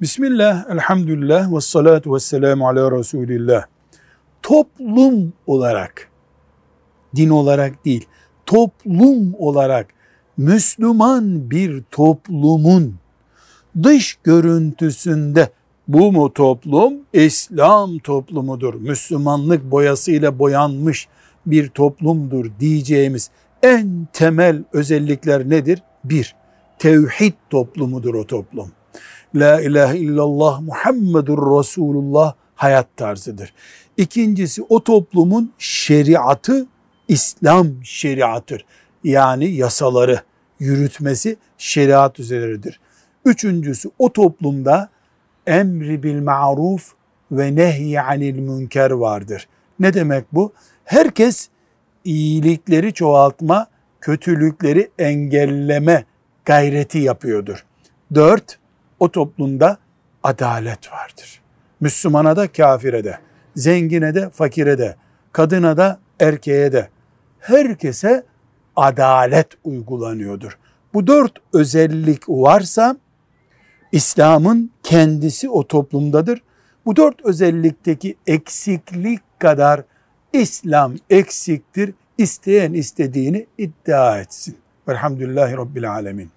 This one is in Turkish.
Bismillah, elhamdülillah ve salatu ve selamu ala Resulillah. Toplum olarak, din olarak değil, toplum olarak Müslüman bir toplumun dış görüntüsünde bu mu toplum? İslam toplumudur. Müslümanlık boyasıyla boyanmış bir toplumdur diyeceğimiz en temel özellikler nedir? Bir, tevhid toplumudur o toplum. La ilahe illallah Muhammedur Resulullah hayat tarzıdır. İkincisi o toplumun şeriatı İslam şeriatıdır. Yani yasaları yürütmesi şeriat üzeridir. Üçüncüsü o toplumda emri bil ma'ruf ve nehy anil münker vardır. Ne demek bu? Herkes iyilikleri çoğaltma, kötülükleri engelleme gayreti yapıyordur. Dört, o toplumda adalet vardır. Müslümana da kafire de, zengine de fakire de, kadına da erkeğe de, herkese adalet uygulanıyordur. Bu dört özellik varsa İslam'ın kendisi o toplumdadır. Bu dört özellikteki eksiklik kadar İslam eksiktir. İsteyen istediğini iddia etsin. Velhamdülillahi Rabbil Alemin.